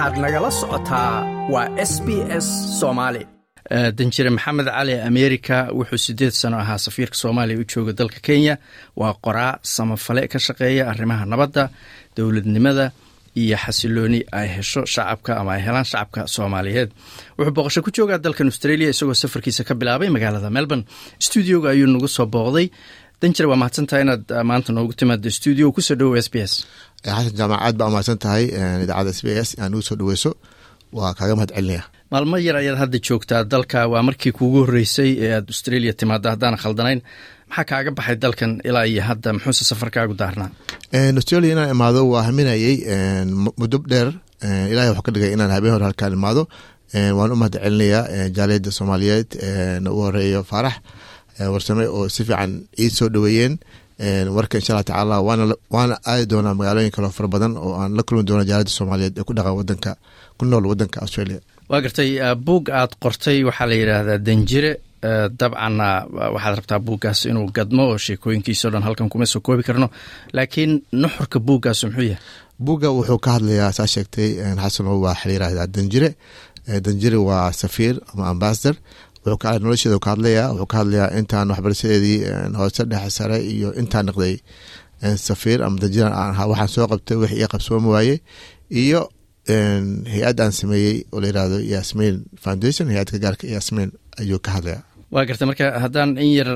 waxaad nagala socotaa waa s b s soomaali danjire maxamed cali amerika wuxuu sideed sano ahaa safiirka soomaaliya u jooga dalka kenya. Waa qoraa samafale ka shaqeeya arrimaha nabadda dowladnimada iyo xasilooni ay hesho shacabka ama ay helaan shacabka soomaaliyeed. Wuxuu booqasho ku joogaa dalkan australia isagoo safarkiisa ka bilaabay magaalada melbourne. Stuudioga ayuu nagu soo booqday. Danjire waa mahadsantahay inaad maanta noogu timaado stuudio ku soo dhowow s b s xasan jaamacaad baa umahadsan tahay idaacadda s b s aan ugu soo dhaweyso waa kaaga mahad celinaya. Maalmo yar ayaad hadda joogtaa dalka waa markii kuugu horreysay ee aad australia timaada haddaana khaldanayn maxaa kaaga baxay dalkan ilaa iyo hadda? Muxuuse safarkaagu daarnaa? Australia inaan imaado waa haminayey muddo dheer ilahay waxuu ka dhigay inaan habeen hore halkaan imaado waan u mahad celinayaa jaaliyadda soomaaliyeed ugu horeeyo faarax warsame oo si fiican ii soo dhoweeyeen warka insha allah tacaala waana aadi doonaa magaalooyin kaloo fara badan oo aan la kulmi doono jaaliyadda soomaaliyeed ee ku dhaqan wadanka ku nool wadanka australia. Waa gartay buug aad qortay waxaa la yidhaahdaa danjire. Dabcanna waxaad rabtaa buuggaas inuu gadmo oo sheekooyinkiisao dhan halkan kuma soo koobi karno. Laakiin nuxurka buuggaas muxuu yahay? Buugga wuxuu ka hadlayaa saa sheegtay xasano waa la yirahdaa danjire. Danjire waa safiir ama ambasador wuxuu nolosheeda ka hadlayaa wuxuu ka hadlayaa intaan waxbarashadeedii hoose dhexe sare iyo intaan noqday safiir ama danjiran aan ahaa. Waxaan soo qabtay wix ii qabsooma waaye iyo hay'ad aan sameeyey oo la yiraahdo yasmin foundation hay'adka gaarka yasmin ayuu ka hadlayaa waa gartay marka haddaan in yar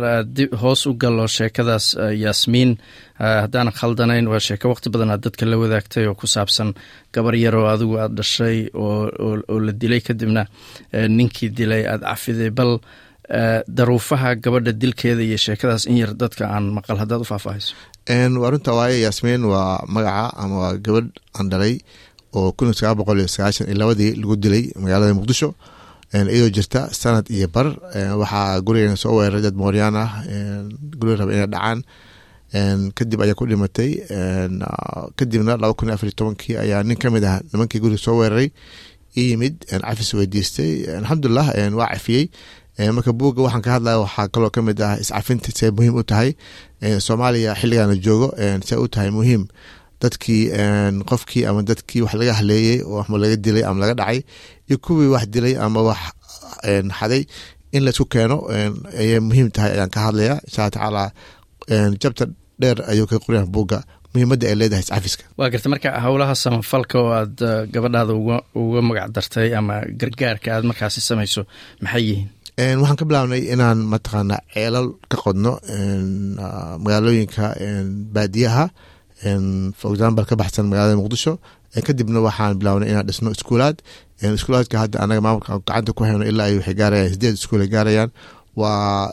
hoos u galo sheekadaas yasmiin haddaan khaldanayn waa sheeko waqti badan aad dadka la wadaagtay oo ku saabsan gabar yar oo adigu aad dhashay oo la dilay kadibna ninkii dilay aad cafiday bal daruufaha gabadha dilkeeda iyo sheekadaas in yar dadka aan maqal haddaad u faahfaahayso. Waa runta waaye yasmiin waa magaca ama waa gabadh aan dhalay oo kun sagaal boqol iyo sagaashan iyo labadii lagu dilay magaalada muqdisho iyadoo jirta sanad iyo bar. Waxaa gurigeena soo weeraray dad mooryaan ah raba inay dhacaan. Kadib ayaa ku dhimatay. Kadibna laba kun afar iyo tobankii ayaa nin ka mid ah nimankii guriga soo weeraray. I yimid cafis weydiistay. Alxamdulilah waa cafiyey. Marka buugga waxaan ka hadlaya waxaa kaloo ka mid ah iscafinta see muhiim u tahay. Soomaaliya xilligaana joogo see u tahay muhiim dadkii qofkii ama dadkii wax laga haleeyey oo ama laga dilay ama laga dhacay iyo kuwii wax dilay ama wax xaday in la isku keeno ayay muhiim tahay ayaan ka hadlaya insha alla tacaala jabta dheer ayuu ka qoriyaan buugga muhiimadda ay leedahay iscafiska waa garta marka howlaha samafalka oo aad gabadhaada uga magac dartay ama gargaarka aad markaasi samayso maxay yihiin? Waxaan ka bilaabnay inaan mataqaana ceelal ka qodno magaalooyinka baadiyaha for example ka baxsan magaalada muqdisho kadibna waxaan bilaabnay inaan dhisno iskuulaad iskuulaadka hadda anaga maamulka gacanta ku hayno ilaa ay waxay gaarayaan sideed iskuul ay gaarayaan waa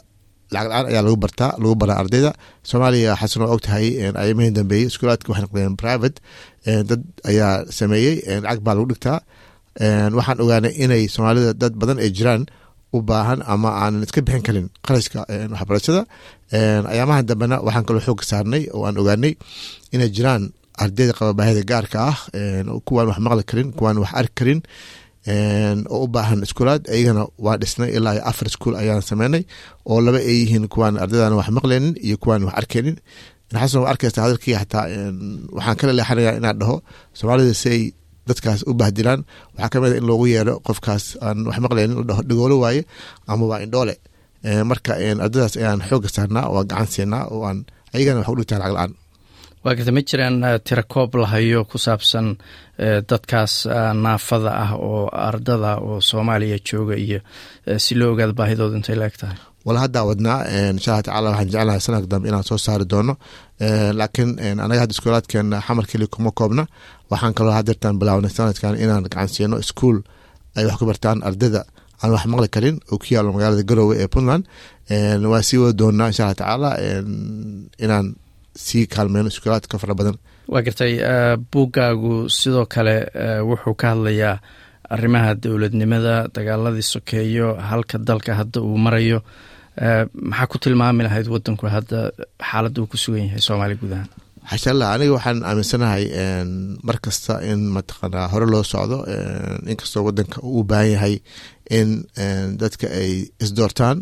lacag la'aan ayaa lagu bartaa lagu baraa ardayda soomaaliya xasan oo og tahay ayamahii dambeeyey iskuulaadka waxay noqdeen private dad ayaa sameeyey lacag baa lagu dhigtaa waxaan ogaanay inay soomaalida dad badan ay jiraan u baahan ama aanan iska bixin karin qarashka waxbarashada. Ayaamahan dambena waxaan kaloo xoogka saarnay oo aan ogaanay inay jiraan ardayda qaba baahida gaarka ah. Kuwaan wax maqli karin kuwaan wax arki karin. Oo u baahan iskuulaad iyagana waa dhisnay ilaa afar iskuul ayaan sameynay oo laba ay yihiin kuwaan ardaydan wax maqlaynin iyo kuwaan wax arkaynin xasan waa arkaysa hadalkii xataa waxaan kala leexanayaa inaan dhaho soomaalida si ay dadkaas u bahdilaan waxaa ka mid a in loogu yeero qofkaas aan wax maqlaynin la dhaho dhigoolo waaye ama waa indhoole marka ardadaas ayaan xooga saarnaa oo gacan siinaa oo aan ayagana wax u dhigtaa lacag la'aan waa ma jiraan tira koob lahayo ku saabsan dadkaas naafada ah oo ardada oo soomaaliya jooga iyo si loo ogaada baahidooda intay la eg tahay? Wala haddaa wadnaa insha alla tacala waxaan jeclahay sanadka dambe inaan soo saari doono. Laakiin anaga hadda iskuulaadkeena xamar keli kuma koobna. Waxaan kaloo hadeertaan bilaabnay sanadkan inaan gacan siino iskuol ay wax ku bartaan ardayda aan wax maqli karin oo ku yaalo magaalada garoowe ee puntland. Waan sii wada doonaa insha alla tacaala inaan sii kaalmeyno iskuulaadka fara badan. Waa gartay buuggaagu sidoo kale wuxuu ka hadlayaa arrimaha dowladnimada dagaaladii sokeeyo halka dalka hadda uu marayo. Maxaa ku tilmaami lahayd wadanku hadda xaaladda uu ku sugan yahay soomaaliya guud ahaan? Aniga waxaan aaminsanahay mar kasta in mataqaanaa hore loo socdo inkastoo wadanka uu baahan yahay in dadka ay isdoortaan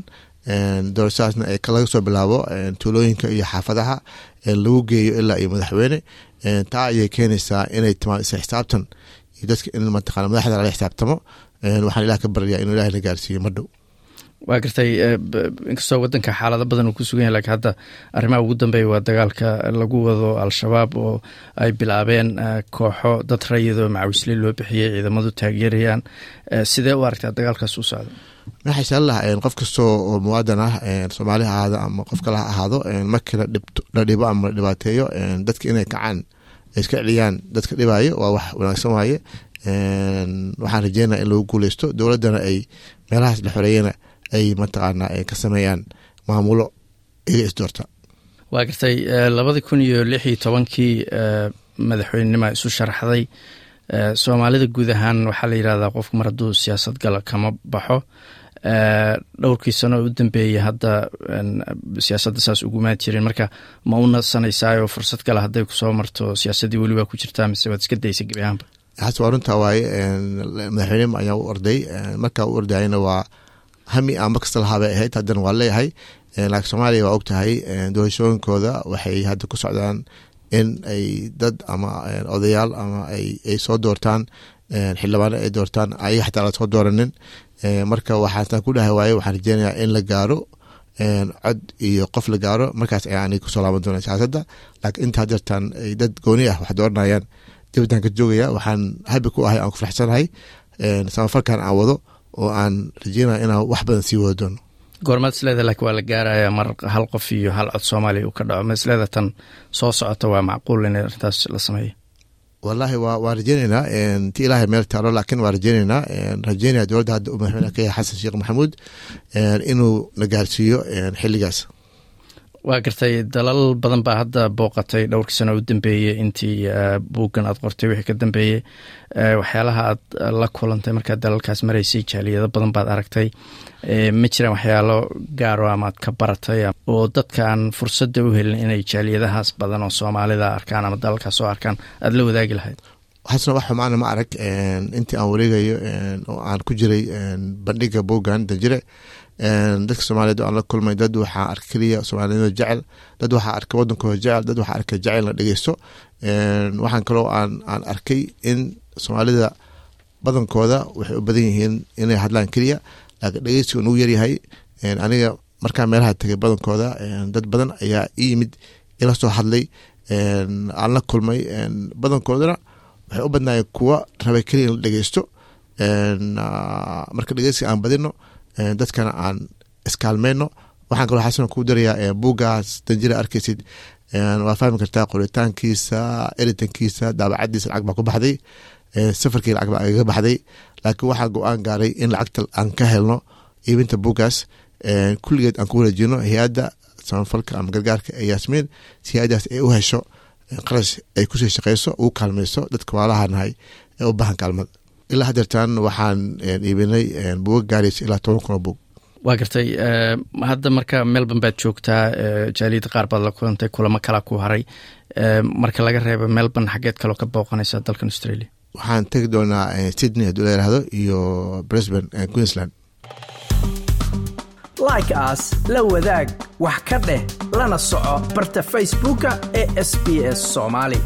doorashadaasna ay laga soo bilaabo tuulooyinka iyo xaafadaha lagu geeyo ilaa iyo madaxweyne. Taa ayay keenaysaa inay timaado isla xisaabtan iyo dadka in mataqana madaxda lala xisaabtamo. Waxaan ilaah ka baryaa inuu ilahay na gaarsiiyo ma dhow waa gartay inkastoo wadanka xaalado badan uu ku sugan yahy lakiin hadda arrimaha ugu dambeeya waa dagaalka lagu wado al-shabaab oo ay bilaabeen kooxo dad rayidoo macawisle loo bixiyey ciidamadu taageerayaan. Sidee u aragtaa dagaalkaas u socda maxaa lah qof kastoo oo muwaadan ah soomaali ha ahaado ama qof kale ha ahaado markii la dhibo ama la dhibaateeyo dadka inay kacaan ay iska celiyaan dadka dhibaayo waa wax wanaagsan waaye. Waxaan rajeynaya in lagu guuleysto dowladdana ay meelahaas la xoreeyana ay mataqaana ka sameeyaan maamulo iga isdoorta waa gartay labadii kun iyo lix iyo tobankii madaxweynenima isu sharaxday. Soomaalida guud ahaan waxaa la yidhahdaa qofku mar hadduu siyaasad gala kama baxo. Dhowrkii sano u dambeeyey hadda siyaasadda saas ugumaan jirin marka ma u nasanaysaayoo fursad kale hadday ku soo marto siyaasaddii weli waa ku jirtaa mise waad iska daysa gebi ahaanba? Has waa runtaa waaye madaxweyne ayaa u orday. Markaa u ordayana waa hami aan mar kasta lahaa bay ahayd haddana waa leeyahay. Laakiin soomaaliya waa og tahay doorashooyinkooda waxay hadda ku socdaan in ay dad ama odayaal ama ay soo doortaan xildhibaano ay doortaan. Ayaga xataa la soo dooranin. Marka waxaasaan ku dhahay waaye waxaan rajeynayaa in la gaaro cod iyo qof la gaaro. Markaas ayaan ku soo laaban doona siyaasadda. Laakiin inta hadeertaan ay dad gooni ah wax dooranayaan dibadaan joogaya waxaan habi ku ahay aan ku faraxsanahay. Samafalkan aan wado oo aan rajeynaya inaan wax badan sii wada doono goormaad isleeda laakiin waa la gaaraya mar hal qof iyo hal cod soomaaliya uu ka dhaco. Ma isleeda tan soo socota waa macquul in arrintaas la sameeyo? Wallaahi wa waan rajeyneynaa ti ilaahay meel taalo laakiin waan rajeyneynaa rajeynaya dowladda hadda madaxweyne ka yahay xasan sheekh maxamuud inuu na gaarsiiyo xilligaas waa gartay dalal badan baa hadda booqatay dhowrkii sano u dambeeyey intii buuggan aad qortay wixii ka dambeeyey waxyaalaha aad la kulantay markaad dalalkaas maraysay jaaliyado badan baad aragtay. Ma jiraan waxyaalo gaaro ama aad ka baratay oo dadka aan fursadda u helin inay jaaliyadahaas badan oo soomaalida arkaan ama dalalkaas soo arkaan aada la wadaagi lahayd? Xasna wax xumaana ma arag intii aan wareegayo oo aan ku jiray bandhiga buuggan danjire dadka soomaaliyed aan la kulmay dad waxaa arka keliya soomaaliyada jecel dad waxaa arka wadankooda jecel dad waxaa arka jecel la dhegeysto waxaan kaloo aan aan arkay in soomaalida badankooda waxay u badan yihiin inay hadlaan keliya laakiin dhegeysiga nugu yaryahay. Aniga markaa meelaha tegay badankooda dad badan ayaa i yimid ila soo hadlay. Aan la kulmay badankoodana waxay u badnaayeen kuwa rabay keliya in la dhegeysto. Marka dhegeysiga aan badino dadkana aan iskaalmeyno. Waxaan kaloo xasan kuu darayaa buuggaas danjira arkeysid waa fahmi kartaa qoritaankiisa editankiisa daabacadiisa lacag baa ku baxday. Safarkii lacag baa agaga baxday. Laakiin waxaa go'aan gaaray in lacagta aan ka helno iibinta buuggaas kulligeed aan ku wareejino hay'adda samafalka ama gargaarka ee yaasmiin si hay'addaas ay u hesho qarash ay ku sii shaqeyso ugu kaalmeyso dadka waalahanahay ee u baahan kaalmada ilaa hadeertaan waxaan iibinay buuga gaaraysa ilaa toban kun oo buug. Waa gartay hadda marka melbourne baad joogtaa jaaliyada qaar baad la kulantay kulamo kala ku haray. Marka laga reebo melbourne xageed kaloo ka booqanaysa dalkan australia. Waxaan tegi doonaa sydney hadduu la yihahdo iyo brisbane queensland. Like as la wadaag wax ka dheh lana soco barta facebooka ee sb s soomaali